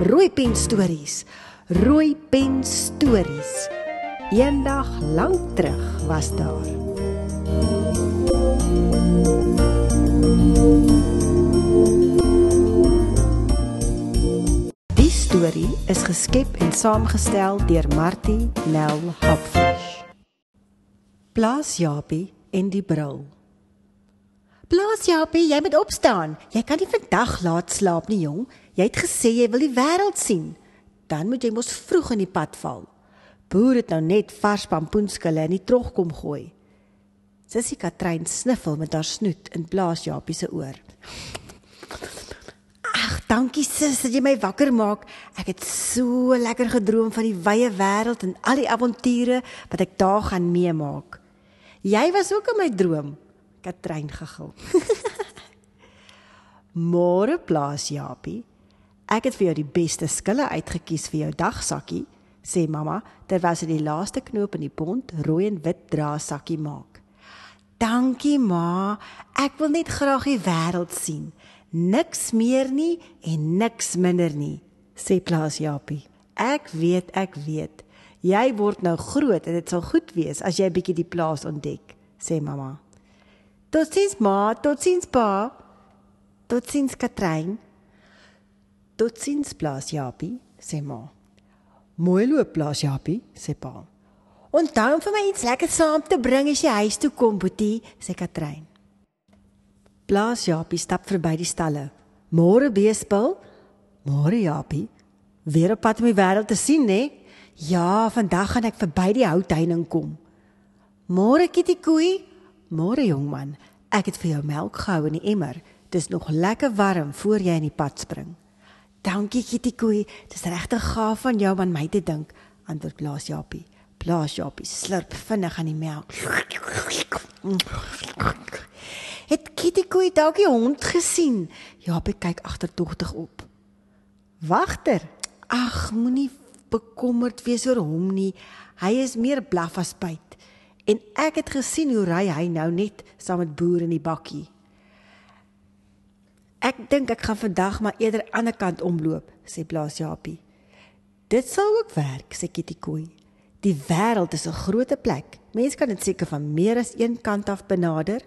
Rooi pen stories. Rooi pen stories. Eendag lank terug was daar. Die storie is geskep en saamgestel deur Martie Nel Hopfish. Plaas Japie en die bril. Plaas Japie, jy moet opstaan. Jy kan nie vandag laat slaap nie, jong. Jy het gesê jy wil die wêreld sien. Dan moet jy mos vroeg in die pad val. Boer het nou net vars pampoenskille in die trog kom gooi. Sissie Katrein sniffel met haar snoet in Blaas Japie se oor. Ag, dankie sis dat jy my wakker maak. Ek het so lekker gedroom van die wye wêreld en al die avonture wat ek daar gaan meemaak. Jy was ook in my droom, Katrein gegil. Môre Blaas Japie. Ek het vir jou die beste skille uitgekies vir jou dagsakkie, sê mamma terwyl sy die laaste knoop in die bont rooi en wit draasakkie maak. Dankie ma, ek wil net graag die wêreld sien. Niks meer nie en niks minder nie, sê Plaas Japie. Ek weet, ek weet. Jy word nou groot en dit sal goed wees as jy bietjie die plaas ontdek, sê mamma. Totsiens ma, totsiens pa. Totsiens Katrein. Totsiens plaas Japie, sê ma. Mooi loop plaas Japie, sê pa. Onthou om vir my iets lekker saam te bring as jy huis toe kom, Boetie, sê Katrein. Plaas Japie stap verby die stalle. Môre beespil. Môre Japie. Weer op pad om die wêreld te sien, né? Ja, vandag gaan ek verby die houtheining kom. Môre Kitty Koei. Môre jongman. Ek het vir jou melk gehou in die emmer. Dis nog lekker warm voor jy in die pad spring. Dankie Kitty Koei, dis regtig gaaf van jou aan my te dink, antwoord Blaas Japie. Blaas Japie slurp vinnig aan die melk. Het Kitty Koei dalk die hond gesien? Japie kyk agterdogtig op. Wagter. Ag, moenie bekommerd wees oor hom nie. Hy is meer blaf as byt. En ek het gesien hoe ry hy nou net saam met boer in die bakkie. Ek dink ek gaan vandag maar eerder aan die kant omloop, sê Blaas Japie. Dit sal ook werk, sê Kitty Koei. Die wêreld is 'n groot plek. Mense kan dit seker van meer as een kant af benader.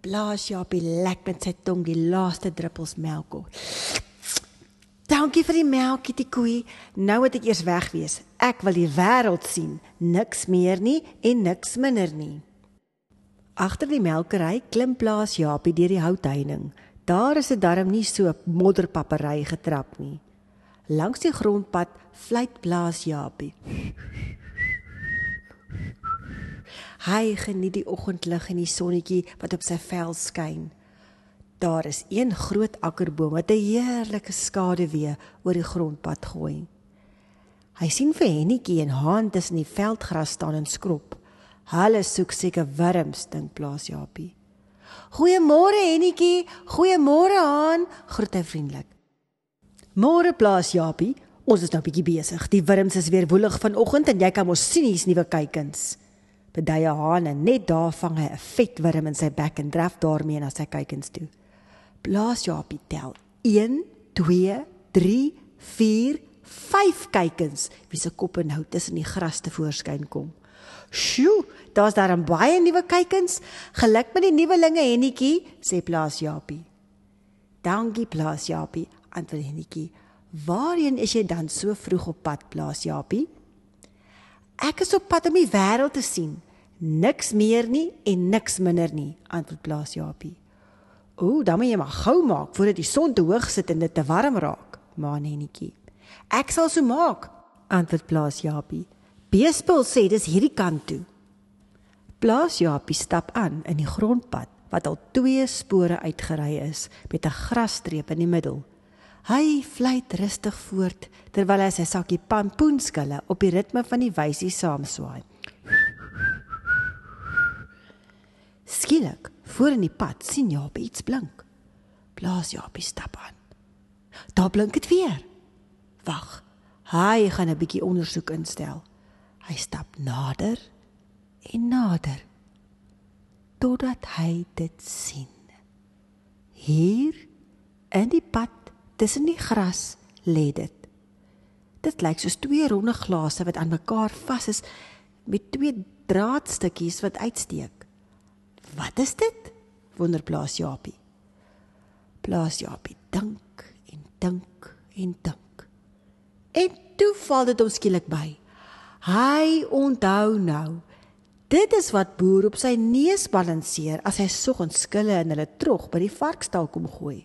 Blaas Japie lek met sy tong die laaste druppels melk op. Dankie vir die melk, Kitty Koei. Nou moet ek eers wegwees. Ek wil die wêreld sien, niks meer nie en niks minder nie. Agter die melkery klim Blaas Japie deur die houtheining. Daar is 'n darm nie so modderpapery getrap nie. Langs die grondpad fluit Blaas Japie. Hy geniet die oggendlig en die sonnetjie wat op sy vel skyn. Daar is een groot akkerboom wat 'n heerlike skaduwee oor die grondpad gooi. Hy sien vir Hennetjie en Haan tussen die veldgras staan en skrob. Hulle soek seker wurms, dink Blaas Japie. Goeiemôre Hennetjie, goeiemôre Haan, groet hy vriendelik. Môre plaas Japie, ons is nou bietjie besig. Die wurms is weer woelig vanoggend en jy kan mos sien hier's nuwe kuikens. Bedye Haan en net daar vang hy 'n vet wurm in sy bek en draf daarmee na sy kuikens toe. Plaas Japie tel 1 2 3 4 5 kuikens wie se koppe nou tussen die gras te voorskyn kom. Sjoe, daar's daar 'n baie nuwe kuikens. Geluk met die nuwelinge Hennetjie, sê Plaas Japie. Dankie Plaas Japie, antwoord Hennetjie. Waarheen is jy dan so vroeg op pad, Plaas Japie? Ek is op pad om die wêreld te sien. Niks meer nie en niks minder nie, antwoord Plaas Japie. Ooh, dan moet jy maar gou maak voordat die son te hoog sit en dit te warm raak, maan Hennetjie. Ek sal so maak, antwoord Plaas Japie. Beespul sê dis hierdie kant toe. Plaas Japie stap aan in die grondpad wat al twee spore uitgery is met 'n grasstreep in die middel. Hy fluit rustig voort terwyl hy sy sakkie pampoenskille op die ritme van die wysie saamswaai. Skielik, voor in die pad sien Jaapie iets blink. Blaas Jaapie stap aan. Daar blink dit weer. Wag. Hy gaan 'n bietjie ondersoek instel. Hy stap nader en nader totdat hy dit sien. Hier in die pad tussen die gras lê dit. Dit lyk soos twee ronde glase wat aan mekaar vas is met twee draadstukkies wat uitsteek. Wat is dit? wonder Blaas Japie. Blaas Japie dink en dink en dink. En toe val dit hom skielik by. Hy onthou nou. Dit is wat boer op sy neus balanseer as hy soggens skille in hulle trog by die varkstal kom gooi.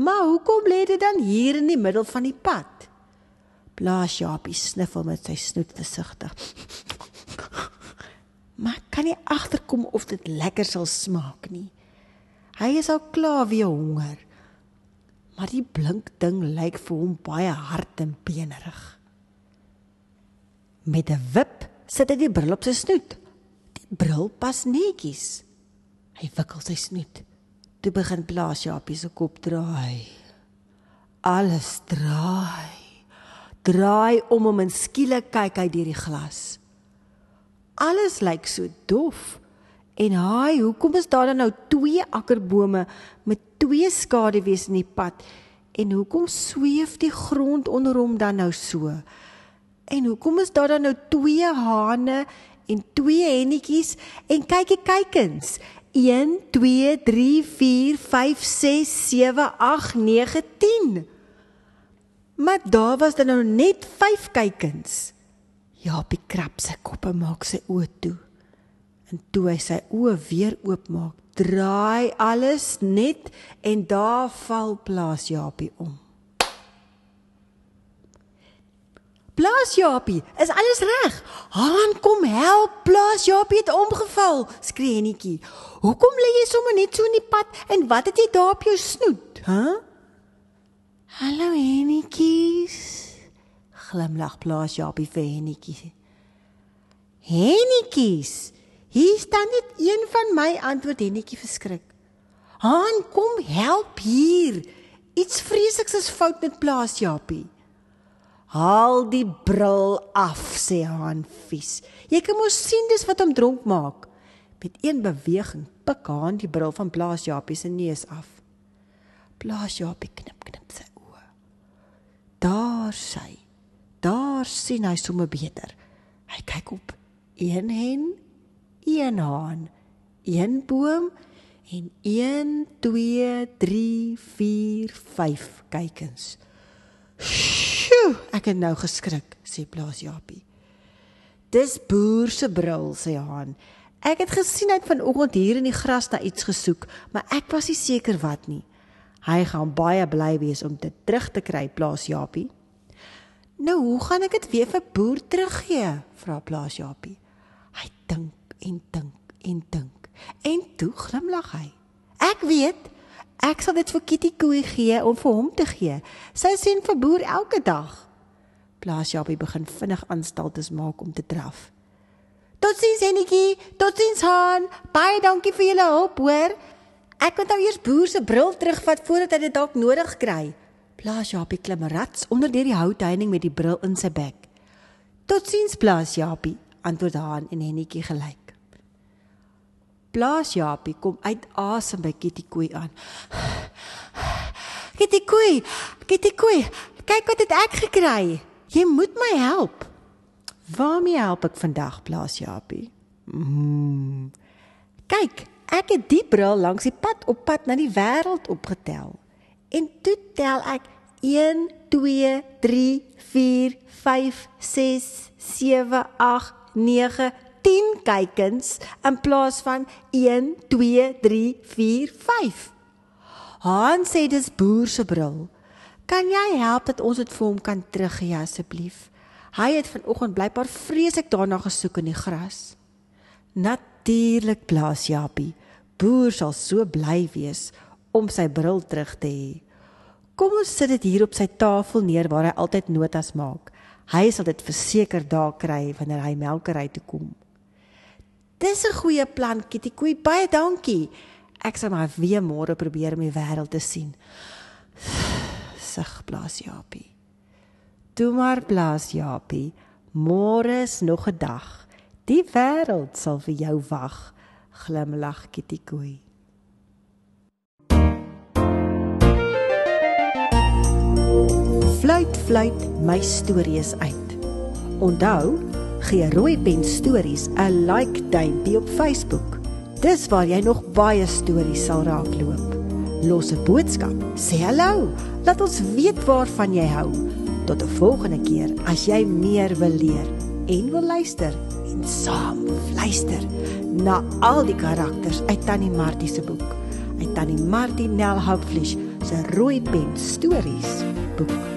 Maar hoekom lê dit dan hier in die middel van die pad? Blaas Japie sniffel met sy snoet versigtig. Maar kan nie agterkom of dit lekker sal smaak nie. Hy is al klaar weer honger. Maar die blink ding lyk vir hom baie hard en benerig. Met 'n wip sit hy die bril op sy snoet. Die bril pas netjies. Hy wikkel sy snoet. Toe begin Blaas Japie se kop draai. Alles draai. Draai om hom en skielik kyk hy deur die glas. Alles lyk so dof. En haai, hoekom is daar dan nou twee akkerbome met twee skaduwees in die pad? En hoekom sweef die grond onder hom dan nou so? En hoekom is daar dan nou twee hane en twee hennetjies en kykie kykens? 1 2 3 4 5 6 7 8 9 10 Maar daar was dan nou net 5 kykens. Japie krap sy kop en maak sy oë toe. En toe hy sy oë weer oopmaak, draai alles net en daar val plaas Japie om. Plaas Japie, is alles reg? Haan kom help, plaas Japie het omgeval, skree Hennetjie. Hoekom lê jy sommer net so in die pad en wat het jy daar op jou snoet, hè? Huh? Hallo Hennetjies. Glimlag plaas Japie vir Hennetjie. Hennetjies, hier staan net een van my antwoord Hennetjie verskrik. Haan, kom help hier. Iets vreesliks is fout met plaas Japie. Haal die bril af, sê Haan vies. Jy kan mos sien dis wat hom dronk maak. Met een beweging pik Haan die bril van Blaas Japie se neus af. Blaas Japie knip knip sy oë. Daar sy. Daar sien hy sommer beter. Hy kyk op. Een hen, een haan, een boom en 1 2 3 4 5 kykens. Sjoe, ek het nou geskrik, sê Blaas Japie. Dis boer se bril, sê Haan. Ek het gesien hy het vanoggend hier in die gras na iets gesoek, maar ek was nie seker wat nie. Hy gaan baie bly wees om dit terug te kry, Blaas Japie. Nou, hoe gaan ek dit weer vir boer teruggee? vra Blaas Japie. Hy dink en dink en dink. En toe glimlag hy. Ek weet, Ek sal dit vir Kitty Koe gee om vir hom te gee. Sy sien vir boer elke dag. Plaas Japie begin vinnig aanstaltes maak om te draf. Totsiens Enetjie, totsiens Han. Baie dankie vir julle hulp, hoor. Ek moet nou eers boer se bril terugvat voordat hy dit dalk nodig kry. Plaas Japie klim rats onder deur die houtheining met die bril in sy bek. Totsiens Plaas Japie, antwoord Han en Enetjie gelyk. Blaas Japie kom uit asem by Kitty Koei aan. Kitty Koei, Kitty Koei, kyk wat het ek gekry. Jy moet my help. Waarmee help ek vandag, Blaas Japie? Mm. Kyk, ek het die bril langs die pad op pad na die wêreld opgetel. En toe tel ek 1 2 3 4 5 6 7 8 9 10 kykens in plaas van 1 2 3 4 5. Han sê dis boer se bril. Kan jy help dat ons dit vir hom kan teruggee asseblief? Hy het vanoggend blykbaar vreeslik daarna gesoek in die gras. Natuurlik plaas Japie. Boer sal so bly wees om sy bril terug te hê. Kom ons sit dit hier op sy tafel neer waar hy altyd notas maak. Hy sal dit verseker daar kry wanneer hy melkery toe kom. Dis 'n goeie plan, Kitty Koei. Baie dankie. Ek sal maar weer môre probeer om die wêreld te sien. Sug blaas Japie. Toe maar blaas Japie. Môre is nog 'n dag. Die wêreld sal vir jou wag. Glimlag Kitty Koei. Fluit fluit my stories uit. Onthou, gee rooi pen stories 'n like duimpie op Facebook. Dis waar jy nog baie stories sal raakloop. Los 'n boodskap, sê hallo, laat ons weet waarvan jy hou. Tot 'n volgende keer as jy meer wil leer en wil luister en saam luister na al die karakters uit Tannie Martie se boek. Uit Tannie Martie Nel Houtfleisch se rooi pen stories boek.